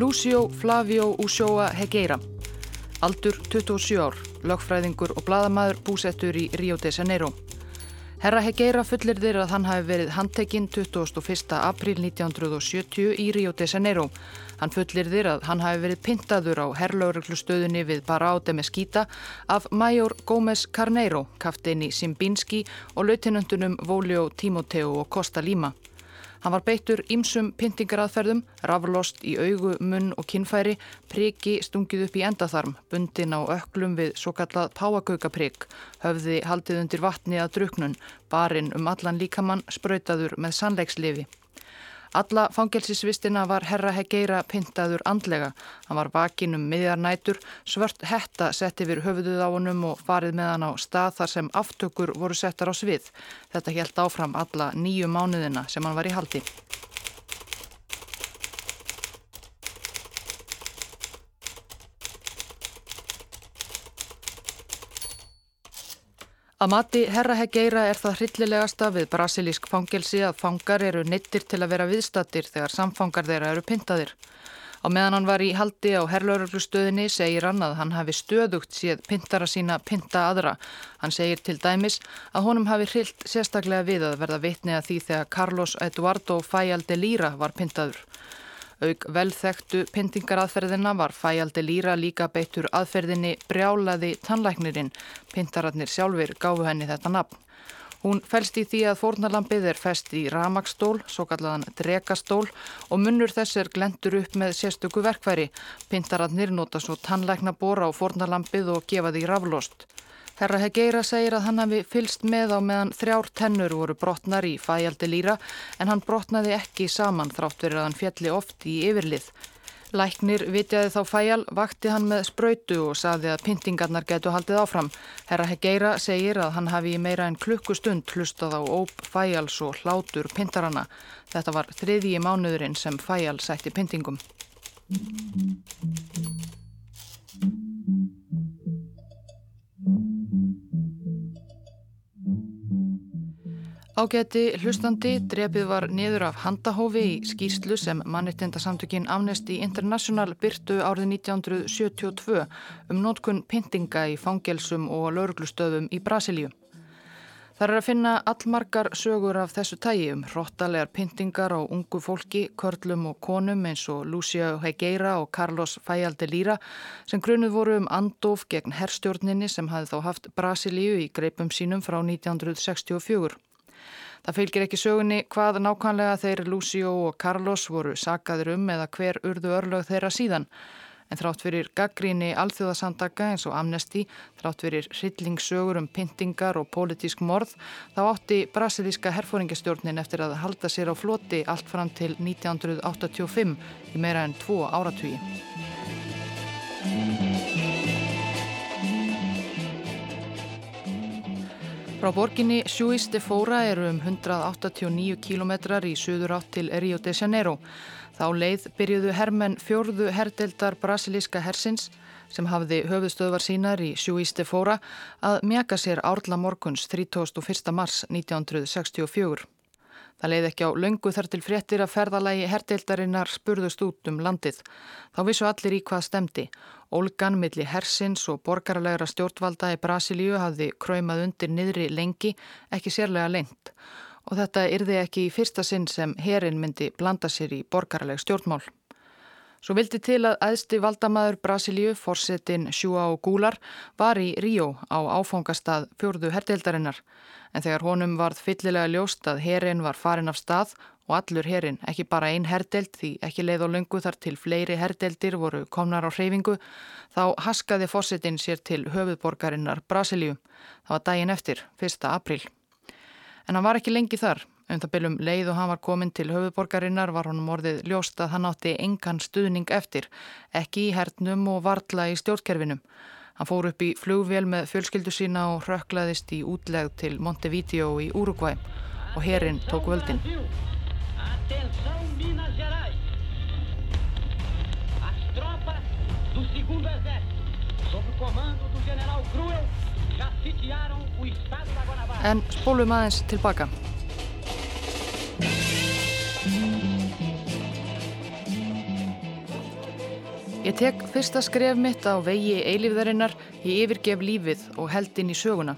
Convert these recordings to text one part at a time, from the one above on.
Lucio Flavio Ushoa Hegeira. Aldur 27 ár, lögfræðingur og bladamæður búsettur í Rio de Janeiro. Herra Hegeira fullir þeir að hann hafi verið handtekinn 21. april 1970 í Rio de Janeiro. Hann fullir þeir að hann hafi verið pintaður á herrlauruglustöðunni við Barao de Mesquita af Major Gómez Carneiro, kaftin í Simbinski og lautinöndunum Volio Timoteo og Costa Lima. Hann var beittur ímsum pyntingaraðferðum, raflost í augu, munn og kinnfæri, priki stungið upp í endatharm, bundin á öklum við svo kallað páakaukaprikk, höfði haldið undir vatni að druknun, barinn um allan líkamann sprautaður með sannleikslifi. Alla fangelsisvistina var herra Hegeira pintaður andlega. Hann var vakin um miðjarnætur, svört hetta sett yfir höfuduð á honum og farið með hann á stað þar sem aftökur voru settar á svið. Þetta helt áfram alla nýju mánuðina sem hann var í haldi. Að mati herra Hegeira er það hryllilegasta við brasilísk fangelsi að fangar eru neittir til að vera viðstattir þegar samfangar þeirra eru pintaðir. Á meðan hann var í haldi á herlauruglustöðinni segir hann að hann hafi stöðugt séð pintara sína pinta aðra. Hann segir til dæmis að honum hafi hryllt sérstaklega við að verða vitni að því þegar Carlos Eduardo Fayal de Lira var pintaður. Aug velþektu pyntingaraðferðina var fæjaldi líra líka beittur aðferðinni brjálaði tannlæknirinn. Pintararnir sjálfur gáfu henni þetta nafn. Hún fælst í því að fórnalampið er fest í ramakstól, svo kallaðan drekastól og munnur þess er glendur upp með sérstöku verkværi. Pintararnir nota svo tannlækna bóra á fórnalampið og gefa því raflost. Herra Hegeira segir að hann hafi fylst með á meðan þrjár tennur voru brotnar í fæjaldi líra en hann brotnaði ekki saman þrátt verið að hann fjalli oft í yfirlið. Læknir vitjaði þá fæjal, vakti hann með spröytu og saði að pyntingarnar getu haldið áfram. Herra Hegeira segir að hann hafi í meira en klukkustund hlustað á óp fæjals og hlátur pyntarana. Þetta var þriðji mánuðurinn sem fæjal sætti pyntingum. Ágæti hlustandi drefið var niður af handahófi í skýrslu sem mannittindasamtökin Amnesty International byrtu árið 1972 um nótkun pyntinga í fangelsum og lauruglustöðum í Brasilíu. Það er að finna allmargar sögur af þessu tægi um hróttalegar pyntingar á ungu fólki, körlum og konum eins og Lucia Hegeira og Carlos Fayalde Lira sem grunuð voru um andof gegn herrstjórninni sem hafði þá haft Brasilíu í greipum sínum frá 1964. Það fylgir ekki sögunni hvað nákvæmlega þeir Lucio og Carlos voru sakaður um eða hver urðu örlög þeirra síðan. En þrátt fyrir gaggríni alþjóðasandaka eins og amnesti, þrátt fyrir hryllingssögur um pyntingar og pólitísk morð, þá átti brasilíska herfóringastjórnin eftir að halda sér á floti allt fram til 1985 í meira en tvo áratvíi. Frá borginni Juiz de Fora eru um 189 kilometrar í suður átt til Rio de Janeiro. Þá leið byrjuðu hermenn fjörðu herdeldar brasilíska hersins sem hafði höfuðstöðvar sínar í Juiz de Fora að mjaka sér árla morguns 31. mars 1964. Það leiði ekki á löngu þar til fréttir að ferðalagi herdeildarinnar spurðust út um landið. Þá vissu allir í hvað stemdi Ólgan milli hersins og borgarlegra stjórnvalda í Brasilíu hafði kræmað undir niðri lengi, ekki sérlega lengt. Og þetta yrði ekki í fyrsta sinn sem herin myndi blanda sér í borgarleg stjórnmál. Svo vildi til að æðsti valdamaður Brasilíu, forsetin Sjúa og Gúlar, var í Ríó á áfangastað fjörðu herdeildarinnar. En þegar honum varð fyllilega ljóst að herin var farin af stað og allur herin, ekki bara einn herdeld því ekki leið og lungu þar til fleiri herdeldir voru komnar á hreyfingu, þá haskaði fósitinn sér til höfuðborgarinnar Brasilíu. Það var daginn eftir, 1. april. En hann var ekki lengi þar. Um það byrjum leið og hann var komin til höfuðborgarinnar var honum orðið ljóst að hann átti engan stuðning eftir, ekki í hernum og varla í stjórnkerfinum. Hann fór upp í flugvél með fjölskyldu sína og rökklaðist í útlegð til Montevideo í Uruguay og herin tók völdin. En spólum aðeins tilbaka. Ég tek fyrsta skref mitt á vegi eilífðarinnar, ég yfirgef lífið og held inn í söguna.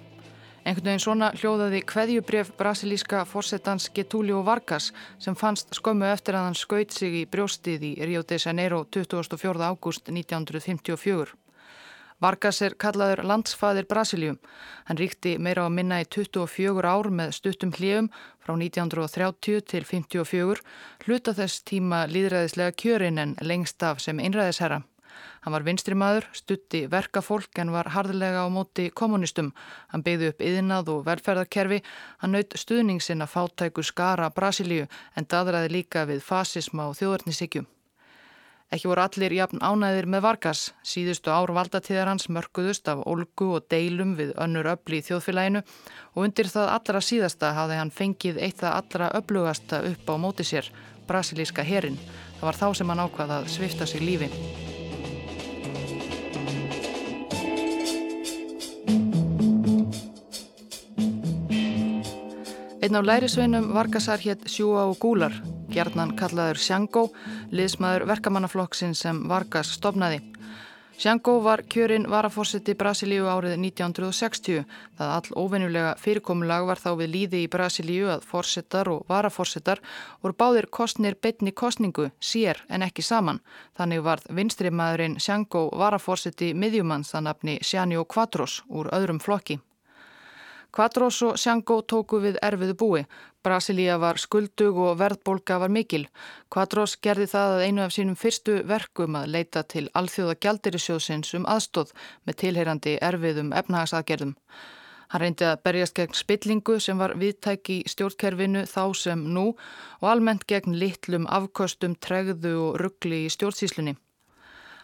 Einhvern veginn svona hljóðaði kveðjubref brasilíska fórsetans Getúlio Vargas sem fannst skömmu eftir að hann skaut sig í brjóstið í Rio de Janeiro 24. ágúst 1954. Vargas er kallaður landsfaðir Brasilíum. Hann ríkti meira á minna í 24 ár með stuttum hljefum frá 1930 til 54, hluta þess tíma líðræðislega kjörin en lengst af sem einræðisherra. Hann var vinstrimaður, stutti verkafólk en var harðlega á móti kommunistum. Hann byggði upp yðinað og velferðarkerfi. Hann naut stuðningsinn að fátæku skara Brasilíu en daðraði líka við fasisma og þjóðarnisíkju. Ekki voru allir jafn ánæðir með Vargas. Síðustu ár valdatíðar hans mörguðust af olgu og deilum við önnur öfli í þjóðfélaginu og undir það allra síðasta hafði hann fengið eitt það allra öflugasta upp á móti sér, brasilíska herin. Það var þá sem hann ákvaði að svifta sig lífi. Einn á lærisveinum Vargasar hétt Sjúa og Gúlar, gerðnan kallaður Sjangó, liðsmaður verkamannaflokksinn sem Vargas stopnaði. Sjangó var kjörinn varafórseti Brasilíu árið 1960. Það all óvenjulega fyrirkomulag var þá við líði í Brasilíu að fórsetar og varafórsetar voru báðir kostnir betni kostningu, sér en ekki saman. Þannig varð vinstrimaðurinn Sjangó varafórseti miðjumanns að nafni Sjánjó Quatros úr öðrum flokki. Quatros og Sjango tóku við erfiðu búi. Brasilia var skuldug og verðbólka var mikil. Quatros gerði það að einu af sínum fyrstu verkum að leita til alþjóða gjaldirisjóðsins um aðstóð með tilheyrandi erfiðum efnahagsaðgerðum. Hann reyndi að berjast gegn spillingu sem var viðtæk í stjórnkerfinu þá sem nú og almennt gegn litlum afkostum, tregðu og ruggli í stjórnsíslunni.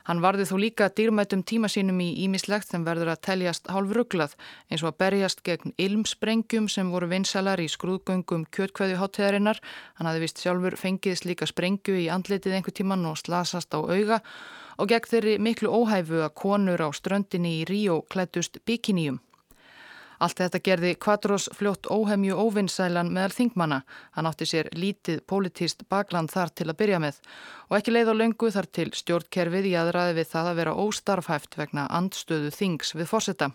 Hann varði þó líka dýrmætum tíma sínum í ímislegt sem verður að teljast hálf rugglað eins og að berjast gegn ilmsprengjum sem voru vinsalar í skrúðgöngum kjötkveðju hátteðarinnar. Hann hafi vist sjálfur fengið slíka sprengju í andletið einhver tíman og slasast á auga og gegn þeirri miklu óhæfu að konur á ströndinni í Ríó klættust bikiníum. Allt þetta gerði Quadros fljótt óhemju óvinnsælan meðal þingmanna. Hann átti sér lítið politist bakland þar til að byrja með og ekki leið á löngu þar til stjórnkerfið í aðræði við það að vera óstarfhæft vegna andstöðu þings við fórsetta.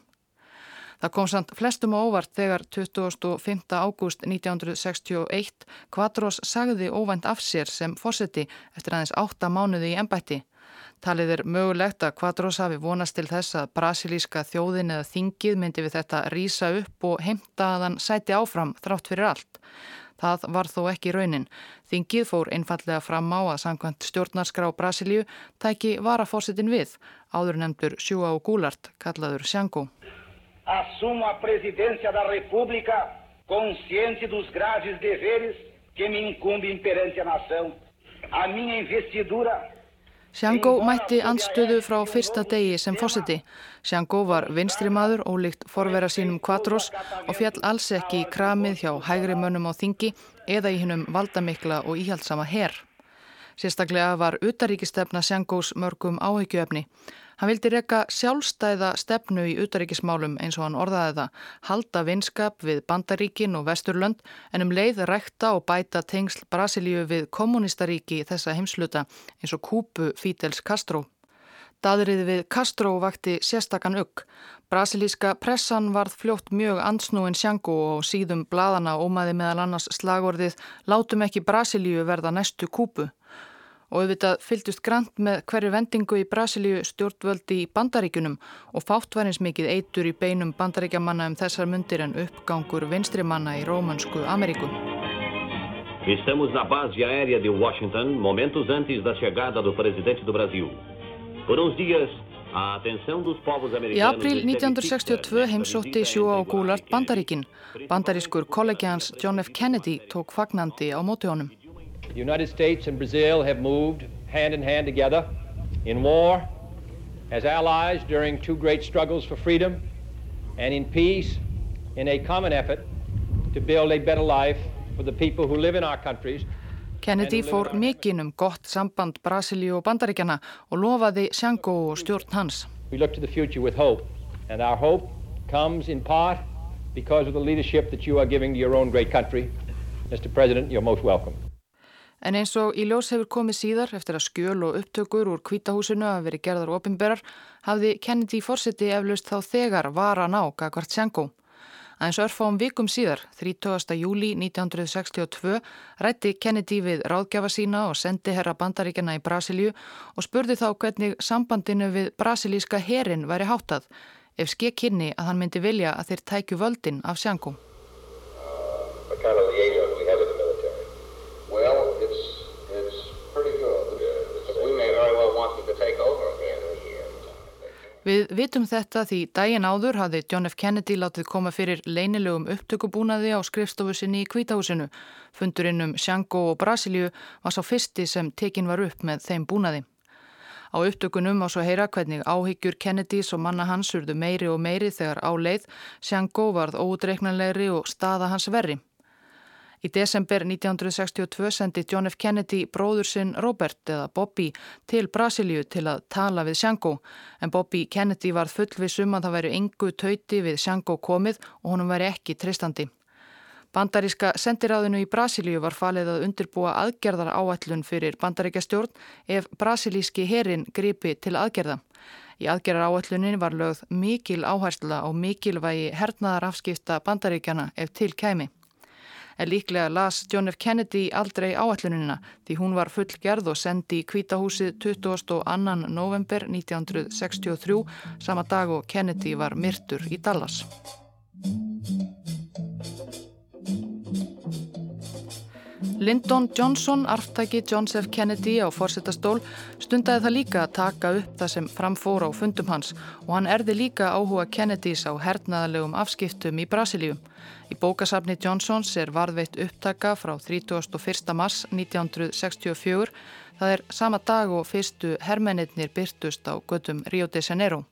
Það kom samt flestum á óvart þegar 25. ágúst 1961 Quadros sagði óvænt af sér sem fórseti eftir aðeins átta mánuði í ennbætti. Talið er mögulegt að Quadros hafi vonast til þess að brasilíska þjóðin eða þingið myndi við þetta rýsa upp og heimta að hann sæti áfram þrátt fyrir allt. Það var þó ekki raunin. Þingið fór einfallega fram á að samkvæmt stjórnarskrá Brasilíu tæki varafórsitin við, áður nefndur Sjúa og Gúlart, kallaður Sjango. Assumo a presidência da república consciente dos graves deveres que me incumbe perante a nação. A minha investidura Sjango mætti andstöðu frá fyrsta degi sem fósiti. Sjango var vinstri maður, ólíkt forvera sínum kvadros og fjall alls ekki í kramið hjá hægri mönnum á þingi eða í hinnum valdamikla og íhaldsama herr. Sérstaklega var utaríkistefna Sjangós mörgum áhyggjöfni. Hann vildi reyka sjálfstæða stefnu í utaríkismálum eins og hann orðaði það, halda vinskap við Bandaríkin og Vesturlönd en um leið rækta og bæta tengsl Brasilíu við kommunistaríki þessa heimsluta eins og Kúpu Fídels Castro. Daðrið við Castro vakti sérstakann ugg. Brasilíska pressan varð fljótt mjög ansnúin sjangu og síðum bladana ómaði meðal annars slagorðið Látum ekki Brasilíu verða næstu Kúpu og auðvitað fylgdust grant með hverju vendingu í Brasilíu stjórnvöldi í bandaríkunum og fáttvarins mikið eitur í beinum bandaríkjamanna um þessar mundir en uppgangur vinstrimanna í Rómansku Ameríku. Estamos na base aérea de Washington momentos antes da chegada do presidente do Brasil. Por uns dias Í april 1962 heimsótti sjúa og gúlart Bandaríkin. Bandarískur kollegi hans John F. Kennedy tók fagnandi á móti honum. The United States and Brazil have moved hand in hand together in war, as allies during two great struggles for freedom, and in peace in a common effort to build a better life for the people who live in our countries. Kennedy fór mikinn um gott samband Brasilíu og Bandaríkjana og lofaði Sjango og stjórn hans. We look to the future with hope and our hope comes in part because of the leadership that you are giving to your own great country. Mr. President, you're most welcome. En eins og í ljós hefur komið síðar eftir að skjöl og upptökur úr kvítahúsinu að veri gerðar ofinberar hafði Kennedy fórseti eflaust þá þegar vara náka hvert Sjanko. Aðeins örfáum vikum síðar, 30. júli 1962, rætti Kennedy við ráðgjafa sína og sendi herra bandaríkjana í Brasilíu og spurði þá hvernig sambandinu við brasilíska herin væri háttað ef skekk hinni að hann myndi vilja að þeir tækju völdin af Sjanko. Við vitum þetta því dægin áður hafði John F. Kennedy látið koma fyrir leinilegum upptökubúnaði á skrifstofu sinni í kvítahúsinu. Fundurinn um Sjango og Brasilíu var sá fyrsti sem tekin var upp með þeim búnaði. Á upptökunum á svo heyra hvernig áhyggjur Kennedys og manna hans urðu meiri og meiri þegar á leið Sjango varð ódreiknanlegri og staða hans verri. Í desember 1962 sendi John F. Kennedy bróður sinn Robert eða Bobby til Brasilíu til að tala við Sjango en Bobby Kennedy var fullvisum að það væri engu tauti við Sjango komið og honum væri ekki tristandi. Bandaríska sendiráðinu í Brasilíu var falið að undirbúa aðgerðar áætlun fyrir bandaríkja stjórn ef brasilíski herin gripi til aðgerða. Í aðgerðar áætlunin var lögð mikil áhersla og mikilvægi hernaðar afskipta bandaríkjana ef til kæmi en líklega las John F. Kennedy aldrei áallunina því hún var fullgerð og sendi í kvítahúsið 22. november 1963 sama dag og Kennedy var myrtur í Dallas. Lyndon Johnson, arftæki Johns F. Kennedy á fórsetastól, stundaði það líka að taka upp það sem framfóra á fundum hans og hann erði líka áhuga Kennedys á hernaðalegum afskiptum í Brasilíu. Í bókasafni Johnsons er varðveitt upptaka frá 31. mars 1964. Það er sama dag og fyrstu hermennir byrtust á gödum Rio de Janeiro.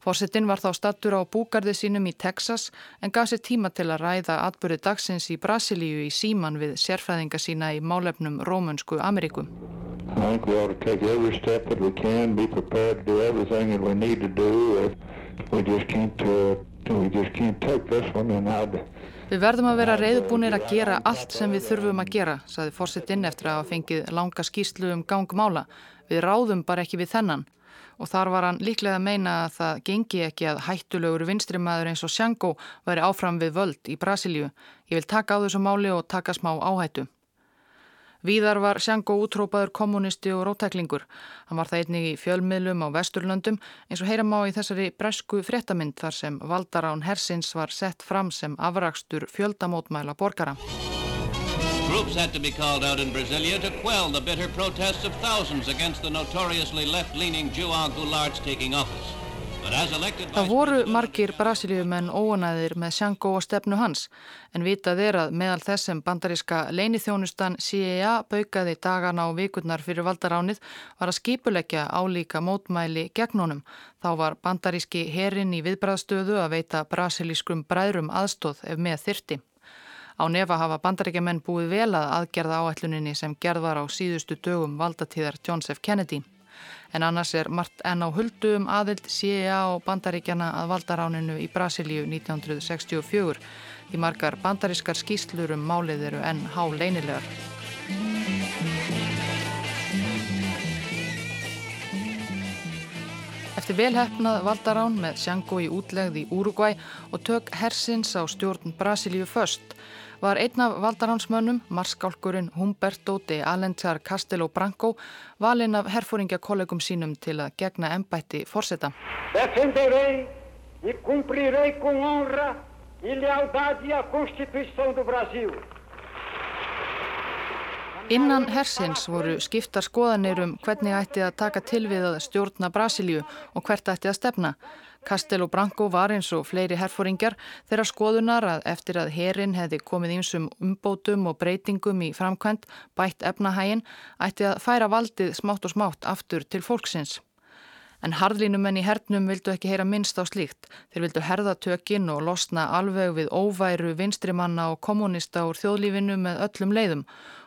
Fórsetin var þá stattur á búgarði sínum í Texas en gaf sér tíma til að ræða atbyrði dagsins í Brasilíu í síman við sérfræðinga sína í málefnum Rómunsku we can, Við verðum að vera reyðbúinir að gera allt sem við þurfum að gera, saði fórsetinn eftir að hafa fengið langa skýslu um gangmála. Við ráðum bara ekki við þennan. Og þar var hann líklega að meina að það gengi ekki að hættulegur vinstrimæður eins og Sjango væri áfram við völd í Brasilíu. Ég vil taka á þessu máli og taka smá áhættu. Víðar var Sjango útrópaður kommunisti og rótæklingur. Hann var það einnig í fjölmiðlum á Vesturlöndum eins og heyra má í þessari bresku fréttamind þar sem Valdarán Hersins var sett fram sem afrakstur fjöldamótmæla borgara. Groups had to be called out in Brasilia to quell the bitter protests of thousands against the notoriously left-leaning João Goulart's taking office. Það voru margir brasilíumenn óanæðir með Sjango og stefnu hans en vitað er að meðal þess sem bandaríska leinithjónustan CIA baukaði dagana og vikurnar fyrir valdaránið var að skipuleggja álíka mótmæli gegn honum. Þá var bandaríski herin í viðbræðstöðu að veita brasilískum bræðrum aðstóð ef með þyrti. Á nefa hafa bandaríkjaman búið vel að aðgerða áætluninni sem gerð var á síðustu dögum valdatíðar John F. Kennedy en annars er margt enn á huldum aðild CIA og bandaríkjana að valdaráninu í Brasilíu 1964 því margar bandarískar skýslur um málið eru enn há leinilegar. Eftir velhæfnað valdarán með Sjango í útlegð í Úrugvæ og tök hersins á stjórn Brasilíu först var einn af valdaránsmönnum, marskálkurinn Humberto de Alencar Castelo Branco, valinn af herfóringjakollegum sínum til að gegna ennbætti fórseta. Defenderei e cumprirei com honra e lealdade a Constituição do Brasil. Innan hersins voru skiptar skoðanir um hvernig ætti að taka til við að stjórna Brasilíu og hvert ætti að stefna. Castelo Branco var eins og fleiri herfóringjar þeirra skoðunar að eftir að herin hefði komið ímsum umbótum og breytingum í framkvæmt bætt efnahægin ætti að færa valdið smátt og smátt aftur til fólksins. En harðlínumenn í hernum vildu ekki heyra minnst á slíkt. Þeir vildu herða tökinn og losna alveg við óværu vinstrimanna og kommunista úr þjóðlífinu með öllum leiðum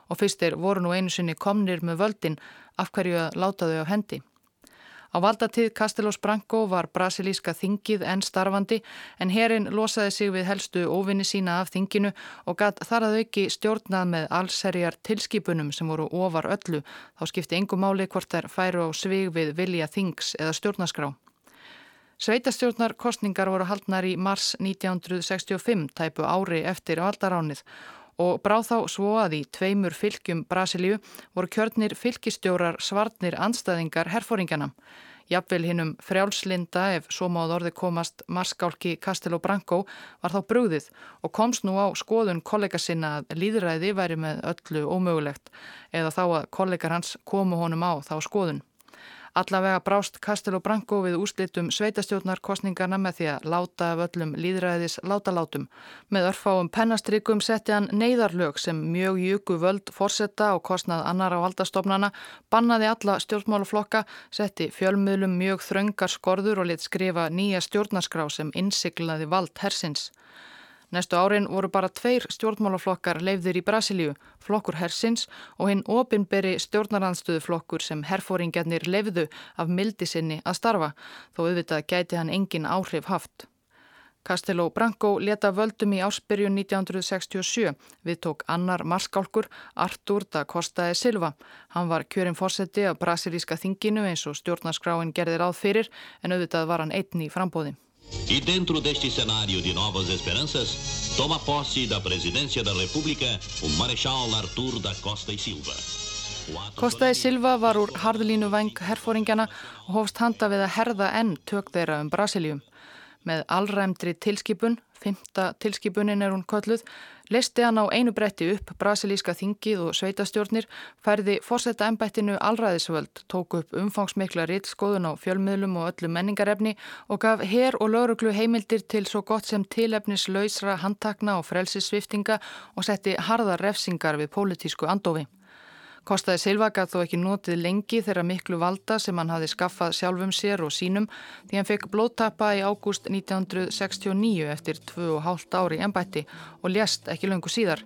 og fyrstir voru nú einu sinni komnir með völdin af hverju að láta þau á hendi. Á valdatíð Castellos Branco var brasilíska þingið enn starfandi en herin losaði sig við helstu óvinni sína af þinginu og gatt þar að auki stjórnað með allserjar tilskipunum sem voru ofar öllu. Þá skipti engum máli hvort þær færu á svig við vilja þings eða stjórnaskrá. Sveitastjórnarkostningar voru haldnar í mars 1965, tæpu ári eftir valdaránið og bráð þá svo að í tveimur fylgjum Brasilíu voru kjörnir fylgistjórar svarnir anstæðingar herfóringjana. Jafnvel hinnum frjálslinda ef svo máð orði komast marskálki Castello Branco var þá brúðið og komst nú á skoðun kollega sinna að líðræði væri með öllu ómögulegt eða þá að kollegar hans komu honum á þá skoðun. Allavega brást Castello Branco við úslitum sveitastjórnarkostningarna með því að láta af öllum líðræðis látalátum. Með örfáum pennastrikum setti hann neyðarlög sem mjög jöku völd fórsetta og kostnað annar á valdastofnana, bannaði alla stjórnmálaflokka, setti fjölmiðlum mjög þröngar skorður og lit skrifa nýja stjórnarskrá sem innsiklaði vald hersins. Næstu árin voru bara tveir stjórnmálaflokkar leifðir í Brasilíu, flokkur Hersins og hinn opinberi stjórnarandstöðuflokkur sem herfóringarnir leifðu af mildi sinni að starfa, þó auðvitað gæti hann engin áhrif haft. Castello Branco leta völdum í áspyrjun 1967 við tók annar marskálkur Artur da Costa e Silva. Hann var kjörinn fórseti af brasilíska þinginu eins og stjórnarskráin gerði ráð fyrir en auðvitað var hann einn í frambóði. E dentro deste cenário de novas esperanças, toma posse da presidência da República o Marechal Artur da Costa e Silva. Costa e Silva var úr harðlínu veng herfóringjana og hófst handa við að herða enn tök þeirra um Brasilium. Með allræmdri tilskipun, fymta tilskipunin er hún kölluð, Listi hann á einu bretti upp brasilíska þingið og sveitastjórnir, færði fórsetta ennbættinu allræðisvöld, tók upp umfangsmikla rittskoðun á fjölmiðlum og öllu menningarefni og gaf her og lauruglu heimildir til svo gott sem tilefnis lausra handtakna og frelsissviftinga og setti harða refsingar við pólitísku andofi. Kostaði Silvagat þó ekki notið lengi þeirra miklu valda sem hann hafi skaffað sjálfum sér og sínum því hann fekk blóttappa í ágúst 1969 eftir 2,5 ári ennbætti og lést ekki löngu síðar.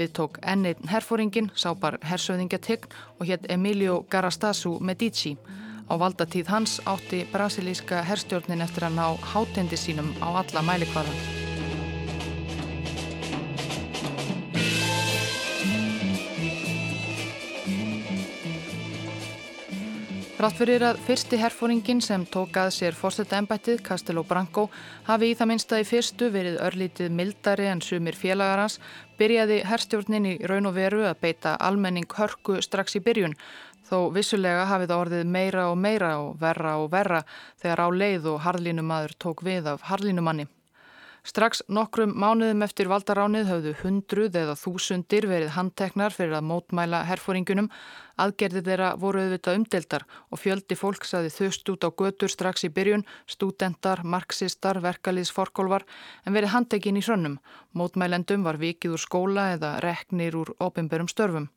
Við tók enneitn herfóringin, sápar hersöðingategn og hétt Emilio Garastasu Medici. Á valdatíð hans átti brasilíska herstjórnin eftir að ná hátendi sínum á alla mælikvarðan. Rátt fyrir að fyrsti herfóringin sem tók að sér fórsetta ennbættið, Castello Branco, hafi í það minnsta í fyrstu verið örlítið mildari en sumir félagar hans, byrjaði herstjórnin í raun og veru að beita almenning hörku strax í byrjun, þó vissulega hafið orðið meira og meira og verra og verra þegar á leið og harðlínumadur tók við af harðlínumanni. Strax nokkrum mánuðum eftir valdaránið höfðu hundruð eða þúsundir verið handteknar fyrir að mótmæla herfóringunum. Aðgerðir þeirra voru auðvitað umdeltar og fjöldi fólks aði þust út á götur strax í byrjun, stúdendar, marxistar, verkalýðs, forkólvar en verið handtekinn í hrönnum. Mótmælendum var vikið úr skóla eða reknir úr ofinberum störfum.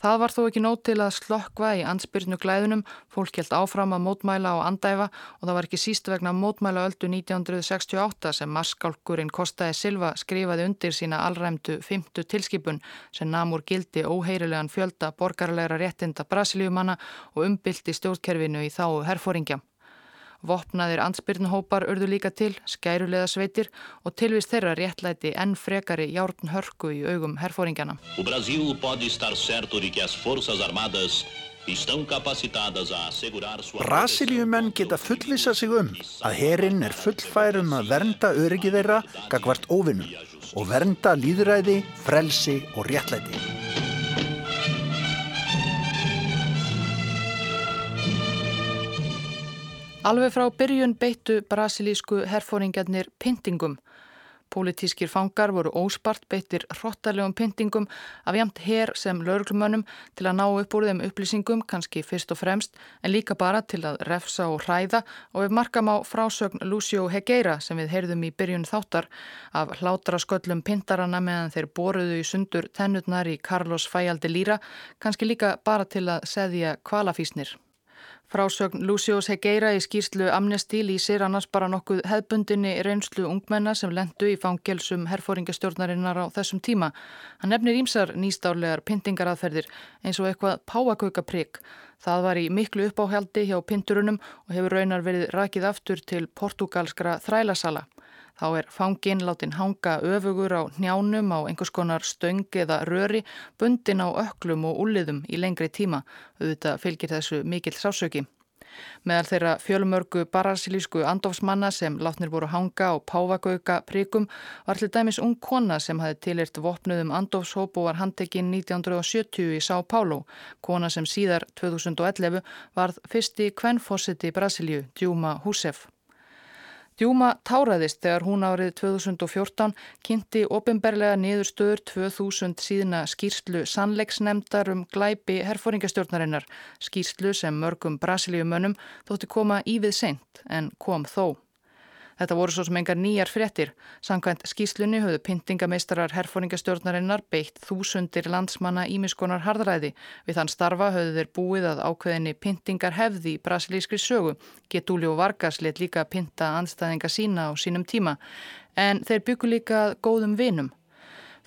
Það var þó ekki nót til að slökkva í ansbyrnu glæðunum, fólk held áfram að mótmæla og andæfa og það var ekki síst vegna mótmæla öldu 1968 sem marskálkurinn Kostaði Silva skrifaði undir sína allræmdu fymtu tilskipun sem namur gildi óheirilegan fjölda borgarlegra réttinda brasilíumanna og umbylti stjórnkerfinu í þá herfóringja. Vopnaðir ansbyrnuhópar urðu líka til, skærulega sveitir og tilvist þeirra réttlæti enn frekari járn hörku í augum herfóringjana. Brasilíumenn geta fullvisa sig um að herin er fullfærum að vernda öryggi þeirra gagvart óvinnum og vernda líðræði, frelsi og réttlæti. Alveg frá byrjun beittu brasilísku herfóringarnir pyntingum. Pólitískir fangar voru óspart beittir hrottalegum pyntingum af jamt her sem lauruglumönnum til að ná upp úr þeim upplýsingum, kannski fyrst og fremst, en líka bara til að refsa og hræða og við markam á frásögn Lucio Hegeira sem við heyrðum í byrjun þáttar af hlátra sköllum pintarana meðan þeir boruðu í sundur tennutnar í Carlos Fæjaldi Lýra, kannski líka bara til að seðja kvalafísnir. Frásögn Lucius Hegeira í skýrslu Amnesty lýsir annars bara nokkuð hefbundinni reynslu ungmenna sem lendu í fangelsum herfóringastjórnarinnar á þessum tíma. Hann nefnir ímsar nýstárlegar pyntingaraðferðir eins og eitthvað páakaukaprygg. Það var í miklu uppáhjaldi hjá pynturunum og hefur raunar verið rakið aftur til portugalskra þrælasala. Þá er fangin látin hanga öfugur á njánum á einhvers konar stöng eða röri, bundin á öklum og úliðum í lengri tíma. Auðvitað fylgir þessu mikill sásöki. Meðal þeirra fjölumörgu barasilísku andofsmanna sem látnir voru hanga og pávagauka príkum var til dæmis ung kona sem hafi tilirt vopnuðum andofshóp og var handtekinn 1970 í São Paulo. Kona sem síðar 2011 varð fyrsti kvennfósiti Brasilíu, Djúma Húsef. Djúma táraðist þegar hún árið 2014 kynnti ofinberlega niðurstöður 2000 síðna skýrslu sannleiksnemdar um glæpi herfóringastjórnarinnar, skýrslu sem mörgum brasilíumönnum þótti koma í við seint en kom þó. Þetta voru svo sem engar nýjar fréttir. Sankvæmt skýslunni höfðu pyntingameistarar herfóringastjórnarinnar beitt þúsundir landsmanna ímiskonar hardræði. Við þann starfa höfðu þeir búið að ákveðinni pyntingar hefði í brasilískri sögu. Getúli og Vargas let líka pynta anstæðinga sína á sínum tíma. En þeir byggu líka góðum vinum.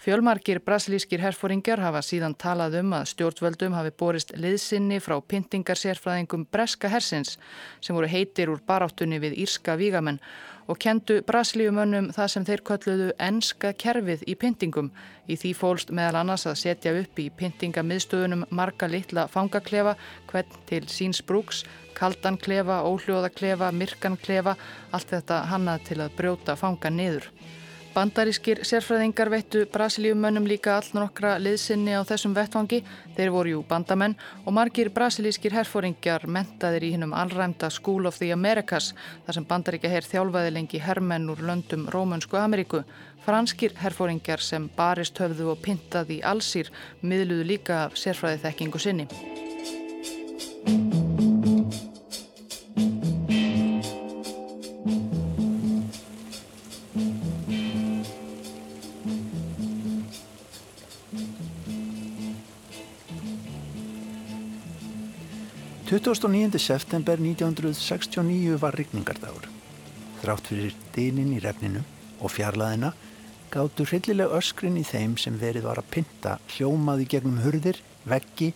Fjölmarkir brasilískir herfóringar hafa síðan talað um að stjórnvöldum hafi borist liðsynni frá pyntingarsérfræðingum breska hersins sem voru heitir úr baráttunni við írska vígamenn og kendu brasilíumönnum það sem þeir kölluðu enska kerfið í pyntingum. Í því fólst meðal annars að setja upp í pyntingamiðstöðunum marga litla fangaklefa, hvern til síns brúks, kaldan klefa, óhljóðaklefa, myrkan klefa, allt þetta hannað til að brjóta fanga niður. Bandarískir sérfræðingar veittu brasilíumönnum líka all nokkra liðsynni á þessum vettvangi. Þeir voru jú bandamenn og margir brasilískir herfóringjar mentaðir í hinnum allræmda School of the Americas þar sem bandaríkja herr þjálfaði lengi herrmenn úr löndum Rómönsku Ameríku. Franskir herfóringjar sem barist höfðu og pintaði í allsýr miðluðu líka af sérfræði þekkingu sinni. 29. september 1969 var rigningardagur. Þrátt fyrir dýnin í refninu og fjarlæðina gáttu hryllileg öskrin í þeim sem verið var að pinta hljómaði gegnum hurðir, veggi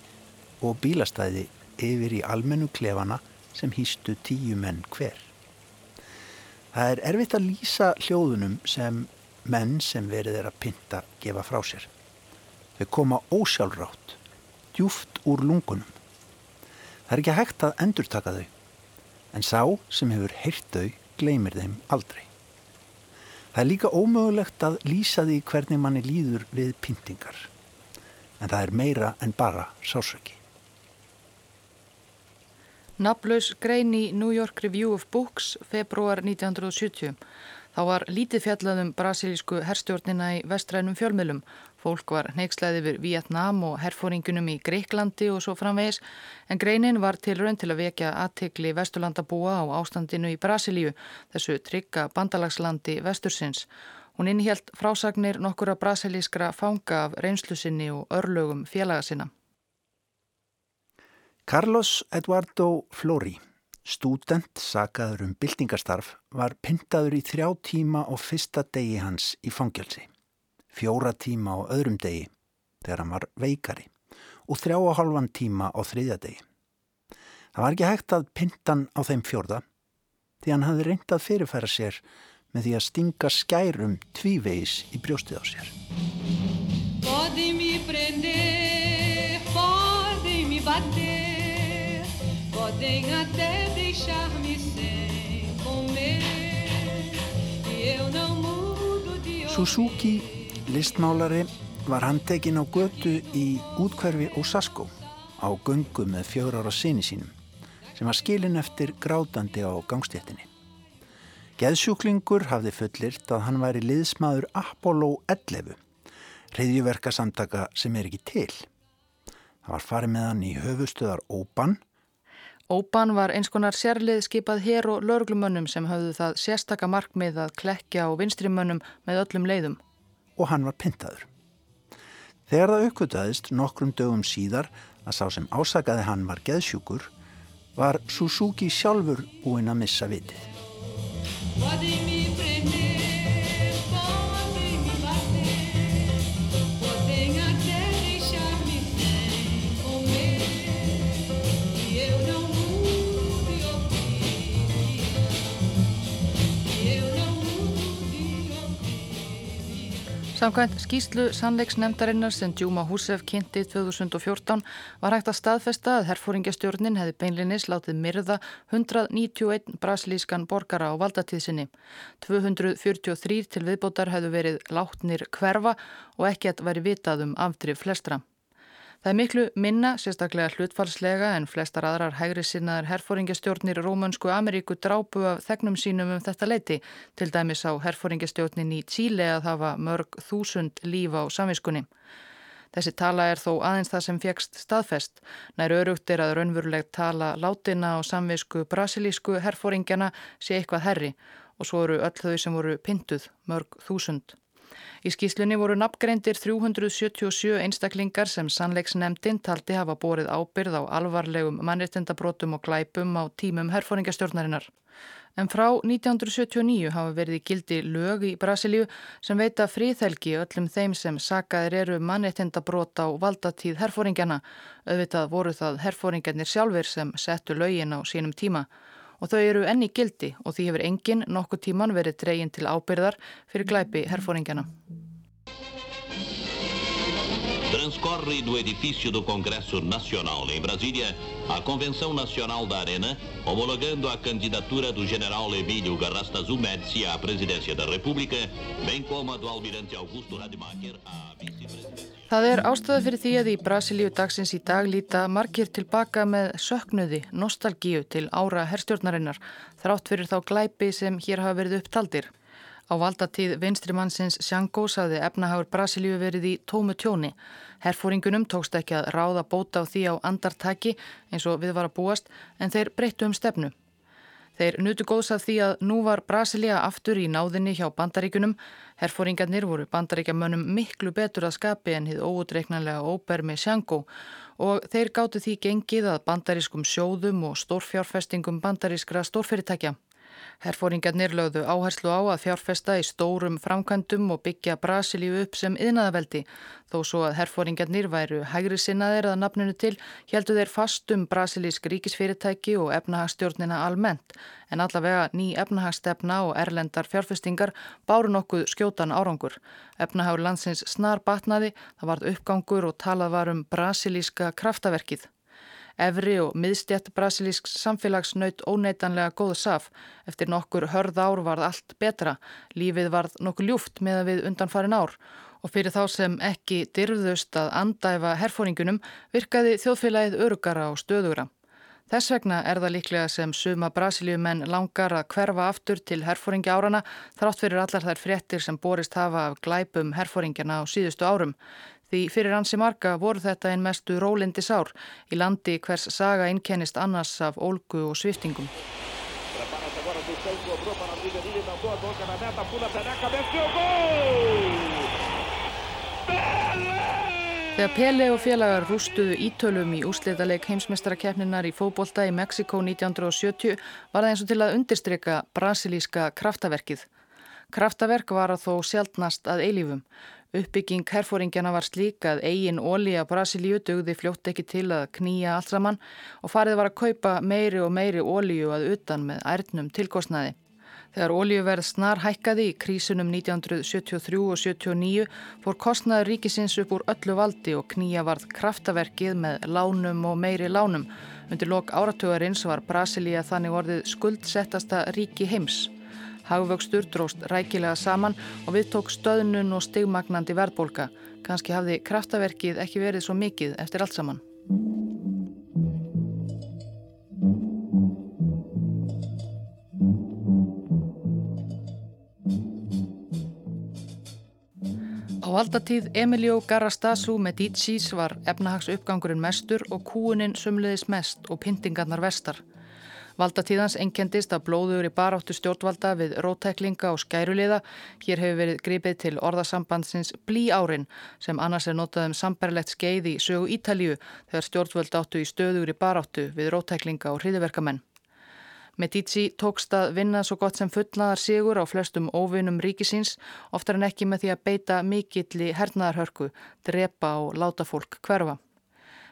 og bílastæði yfir í almennu klefana sem hýstu tíu menn hver. Það er erfitt að lýsa hljóðunum sem menn sem verið er að pinta gefa frá sér. Þau koma ósjálfrátt, djúft úr lungunum. Það er ekki hægt að endur taka þau, en sá sem hefur heyrt þau gleymir þeim aldrei. Það er líka ómögulegt að lýsa því hvernig manni líður við pyntingar, en það er meira en bara sásöki. Naflaus grein í New York Review of Books februar 1970. Þá var lítið fjallaðum brasilísku herstjórnina í vestrænum fjölmjölum Fólk var neikslæði við Vietnám og herfóringunum í Greiklandi og svo framvegis en greinin var til raun til að vekja aðtikli vesturlandabúa á ástandinu í Brasilíu, þessu trygga bandalagslandi vestursins. Hún innhjælt frásagnir nokkura brasilískra fanga af reynslusinni og örlögum félaga sinna. Carlos Eduardo Flori, stúdent sagaður um byltingastarf, var pyntaður í þrjá tíma og fyrsta degi hans í fangjálsi fjóra tíma á öðrum degi þegar hann var veikari og þrjá og halvan tíma á þriðja degi. Það var ekki hægt að pintan á þeim fjórða því hann hafði reyndað fyrirfæra sér með því að stinga skærum tvívegis í brjóstið á sér. Pode me prender, pode me bater, podem até deixar-me sem comer, e eu não mudo de Suzuki Listmálari var handtekinn á götu í útkverfi Osasco á gungu með fjögur ára sinni sínum sem var skilin eftir grátandi á gangstéttinni. Geðsjúklingur hafði fullirt að hann væri liðsmaður Apollo 11, reyðjuverka samtaka sem er ekki til. Það var farið með hann í höfustöðar Óban. Óban var eins konar sérlið skipað hér og lörglumönnum sem hafðu það sérstaka markmið að klekja á vinstrimönnum með öllum leiðum og hann var pintaður. Þegar það aukvitaðist nokkrum dögum síðar að sá sem ásakaði hann var geðsjúkur, var Suzuki sjálfur búinn að missa vitið. Samkvæmt skýslu sannleiksnemdarinnar sem Djúma Húsef kynnti 2014 var hægt að staðfesta að herfóringjastjórnin hefði beinlinis látið myrða 191 brasilískan borgara á valdatíðsinni. 243 til viðbótar hefðu verið látnir hverfa og ekkert væri vitað um afdrif flestra. Það er miklu minna, sérstaklega hlutfalslega en flestar aðrar hægri sinnaðar herfóringjastjórnir Rómönsku Ameríku drápu af þegnum sínum um þetta leiti. Til dæmis á herfóringjastjórnin í Tíle að hafa mörg þúsund líf á samviskunni. Þessi tala er þó aðeins það sem fegst staðfest. Nær örugt er að raunverulegt tala látina á samvisku brasilísku herfóringjana sé eitthvað herri og svo eru öll þau sem voru pintuð mörg þúsund. Í skýslunni voru nafngreindir 377 einstaklingar sem sannleiksnemdin taldi hafa borið ábyrð á alvarlegum mannreitendabrótum og glæpum á tímum herfóringastjórnarinnar. En frá 1979 hafa verið gildi lög í Brasilíu sem veita fríþelgi öllum þeim sem sakaðir eru mannreitendabrót á valdatíð herfóringjana. Auðvitað voru það herfóringjarnir sjálfur sem settu lögin á sínum tíma og þau eru enni gildi og því hefur enginn nokkuð tíman verið dregin til ábyrðar fyrir glæpi herfóringjana. Transcorre do edifício do Congresso Nacional em Brasília a Convenção Nacional da Arena, homologando a candidatura do general Emílio Garrastazu Médici à presidência da República, bem como a do almirante Augusto Rademacher à vice-presidência. Það er ástæða fyrir því að í Brasilíu dagsins í dag líta margir tilbaka með söknuði, nostalgíu til ára herstjórnarinnar, þrátt fyrir þá glæpi sem hér hafa verið upptaldir. Á valdatíð vinstrimannsins Sjangó saði efnahagur Brasilíu verið í tómu tjóni. Herfóringunum tókst ekki að ráða bóta á því á andartaki eins og við var að búast en þeir breyttu um stefnu. Þeir nutu góðs að því að nú var Brasilia aftur í náðinni hjá bandaríkunum. Herfóringarnir voru bandaríkjamönnum miklu betur að skapi en hið óutreiknanlega óbermi Sjango og þeir gáttu því gengið að bandarískum sjóðum og stórfjárfestingum bandarískra stórfyrirtækja. Herfóringarnir lögðu áherslu á að fjárfesta í stórum framkvæmdum og byggja Brasilíu upp sem yðnaðaveldi. Þó svo að herfóringarnir væru hægri sinnaðir að nafninu til, heldu þeir fast um brasilísk ríkisfyrirtæki og efnahagstjórnina almennt. En allavega ný efnahagstefna og erlendar fjárfestingar báru nokkuð skjótan árangur. Efnahagur landsins snar batnaði, það varð uppgangur og talað var um brasilíska kraftaverkið. Efri og miðstjætt brasilísk samfélags naut óneitanlega góð saf. Eftir nokkur hörð ár varð allt betra. Lífið varð nokkur ljúft með að við undanfarin ár. Og fyrir þá sem ekki dyrðust að andæfa herfóringunum virkaði þjóðfélagið örugara og stöðugra. Þess vegna er það líklega sem suma brasilíumenn langar að hverfa aftur til herfóringi árana þrátt fyrir allar þær fréttir sem borist hafa af glæpum herfóringjana á síðustu árum. Því fyrir hansi marga voru þetta einn mestu rólindi sár í landi hvers saga innkennist annars af ólgu og sviftingum. Þegar Pele og félagar rústuðu ítölum í úsleitaleg heimsmestarakefninar í fóbolta í Mexiko 1970 var það eins og til að undirstryka brasilíska kraftaverkið. Kraftaverk var að þó sjálfnast að eilífum. Uppbygging herfóringjana var slík að eigin ólí að Brasilíu dögði fljótt ekki til að knýja allt saman og farið var að kaupa meiri og meiri ólíu að utan með ærnum tilkostnaði. Þegar ólíuverð snar hækkaði í krísunum 1973 og 79 fór kostnaður ríkisins upp úr öllu valdi og knýja varð kraftaverkið með lánum og meiri lánum. Undir lok áratugarins var Brasilia þannig orðið skuldsettasta ríki heims. Hagvöxtur dróst rækilega saman og við tók stöðnun og stigmagnandi verðbólka. Kanski hafði kraftaverkið ekki verið svo mikið eftir allt saman. Á valdatíð Emilio Garrastazu Medicis var efnahags uppgangurinn mestur og kúuninn sumliðis mest og pyntingarnar vestar. Valdatíðans enkendist að blóður í baráttu stjórnvalda við rótæklinga og skæruliða. Hér hefur verið gripið til orðasambandsins blí árin sem annars er notað um sambarlegt skeið í sögu Ítalíu þegar stjórnvöld áttu í stöður í baráttu við rótæklinga og hriðiverkamenn. Medici tókst að vinna svo gott sem fullaðar sigur á flestum óvinnum ríkisins, oftar en ekki með því að beita mikilli hernaðarhörku, drepa og láta fólk hverfa.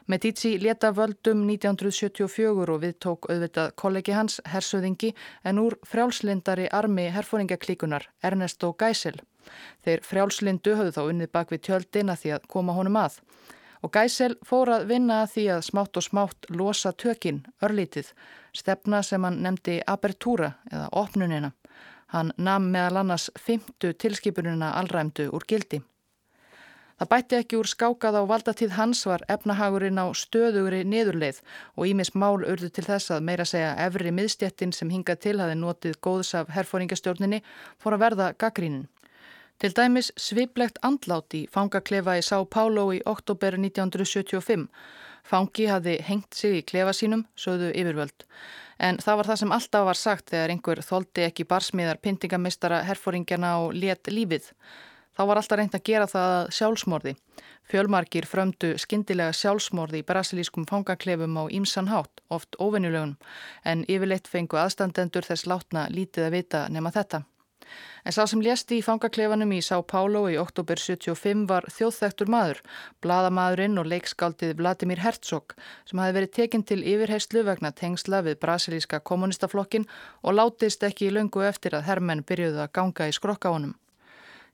Medici leta völdum 1974 og við tók auðvitað kollegi hans, hersöðingi, en úr frjálslindari armi herfóringaklíkunar, Ernesto Geisel. Þeir frjálslindu höfðu þá unnið bak við tjöldina því að koma honum að. Og Geisel fór að vinna að því að smátt og smátt losa tökinn, örlítið, stefna sem hann nefndi apertúra eða opnunina. Hann nam meðal annars fymtu tilskipunina allræmdu úr gildi. Það bætti ekki úr skákað á valdatíð hans var efnahagurinn á stöðugri niðurleið og Ímis mál urðu til þess að meira segja efri miðstjettin sem hingað til hafi notið góðs af herfóringastjórninni fór að verða gaggrínin. Til dæmis sviplegt andlátt í fangaklefa í Sá Pálo í oktober 1975. Fangi hafi hengt sig í klefa sínum, sögðu yfirvöld. En það var það sem alltaf var sagt þegar einhver þóldi ekki barsmiðar pyntingamistara herfóringjana og let lífið. Þá var alltaf reynd að gera það sjálfsmorði. Fjölmarkir frömdu skindilega sjálfsmorði í brasilískum fangaklefum á ímsan hátt, oft ofinjulegun, en yfirleitt fengu aðstandendur þess látna lítið að vita nema þetta. En sá sem lést í fangaklefanum í Sá Pálo í oktober 75 var þjóðþektur maður, bladamadurinn og leikskáldið Vladimir Herzog sem hafi verið tekinn til yfirheyslu vegna tengsla við brasilíska kommunistaflokkin og látist ekki í löngu eftir að herrmenn byrjuðu að ganga í skrokka honum.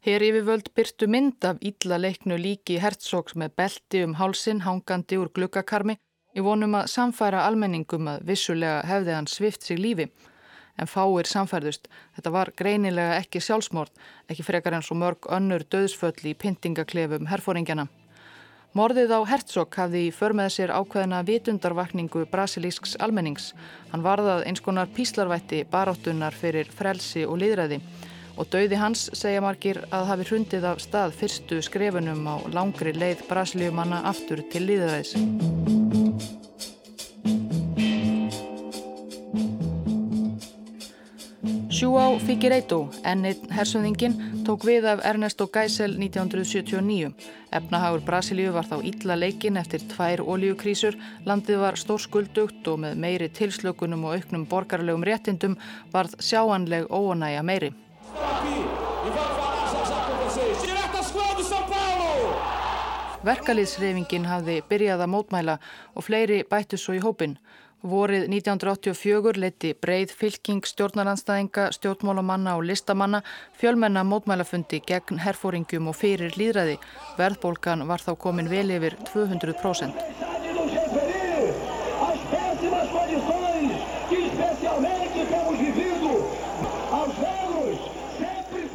Hér yfirvöld byrtu mynd af ítla leiknu líki hertsóks með belti um hálsin hangandi úr glukkakarmi í vonum að samfæra almenningum að vissulega hefði hann svift sig lífi. En fáir samfærðust. Þetta var greinilega ekki sjálfsmórn, ekki frekar eins og mörg önnur döðsföll í pyntingaklefum herfóringjana. Morðið á Herzog hafði í förmeð sér ákveðina vitundarvakningu brasilísks almennings. Hann varðað eins konar píslarvætti baráttunar fyrir frelsi og liðræði og dauði hans segja margir að hafi hrundið af stað fyrstu skrefunum á langri leið brasilíumanna aftur til líðaræðis. Sjúá Figueiredo, enninn hersöðingin, tók við af Ernesto Geisel 1979. Efnahagur Brasilíu var þá ítla leikin eftir tvær ólíukrísur, landið var stórskuldugt og með meiri tilslökunum og auknum borgarlegum réttindum varð sjáanleg óanæja meiri. Verkalýðsreyfingin hafði byrjað að mótmæla og fleiri bættu svo í hópin. Vorið 1984 leti breið fylking stjórnaranstæðinga, stjórnmálamanna og listamanna fjölmenna mótmælafundi gegn herfóringum og fyrir líðræði. Verðbólkan var þá komin vel yfir 200%.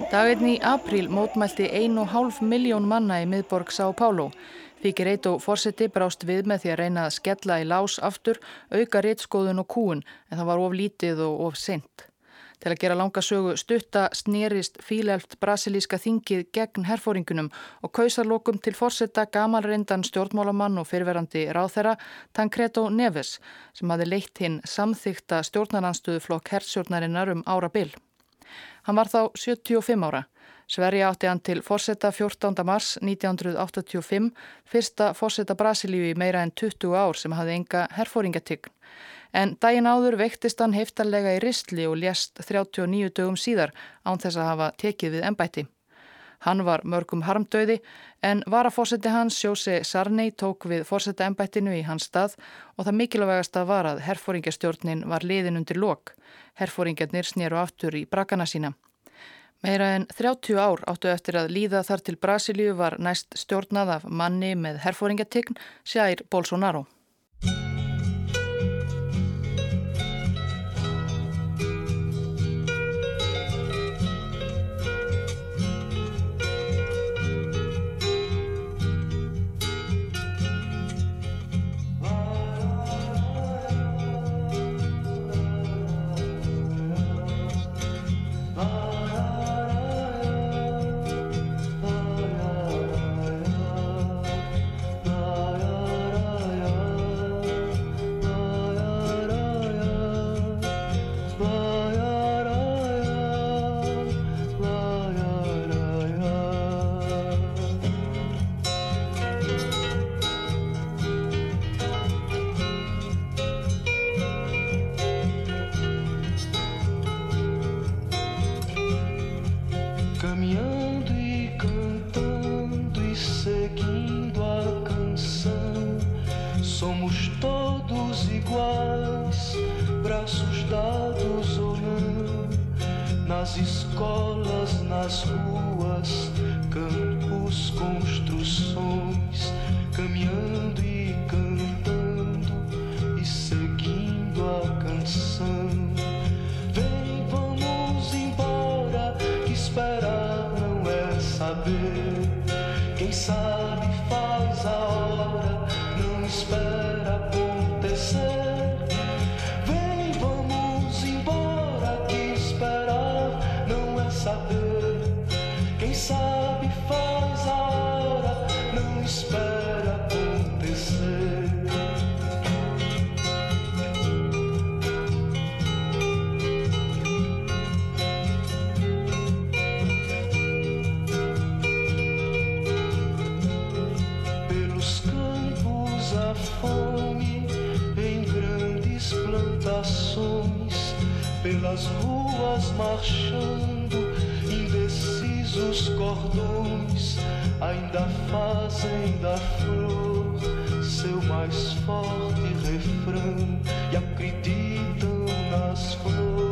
Daginn í apríl mótmælti 1,5 miljón manna í miðborg Sá Pálo. Þykir eitt og fórseti brást við með því að reyna að skella í lás aftur, auka réttskóðun og kúun en það var of lítið og of sent. Til að gera langa sögu stutta snýrist fílelt brasilíska þingið gegn herfóringunum og kausarlokum til fórseta gamalreindan stjórnmálamann og fyrverandi ráþera Tancredo Neves sem hafi leitt hinn samþykta stjórnarnansstuðuflokk herrsjórnarinnar um ára byll. Hann var þá 75 ára. Sverige átti hann til fórsetta 14. mars 1985, fyrsta fórsetta Brasilíu í meira en 20 ár sem hafði enga herfóringatign. En daginn áður veiktist hann heftarlega í ristli og lést 39 dögum síðar án þess að hafa tekið við ennbætti. Hann var mörgum harmdauði en varafórseti hans Sjósi Sarney tók við fórseta ennbættinu í hans stað og það mikilvægast að var að herfóringastjórnin var liðin undir lok. Herfóringarnir snýru aftur í brakana sína. Meira en 30 ár áttu eftir að líða þar til Brasilíu var næst stjórnað af manni með herfóringatign Sjær Bolsonaro. iguais, braços dados ou não, nas escolas, nas ruas, campos, construções, caminhando e os cordões ainda fazem da flor seu mais forte refrão e acreditam nas flores.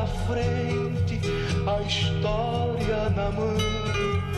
na frente, a história na mão.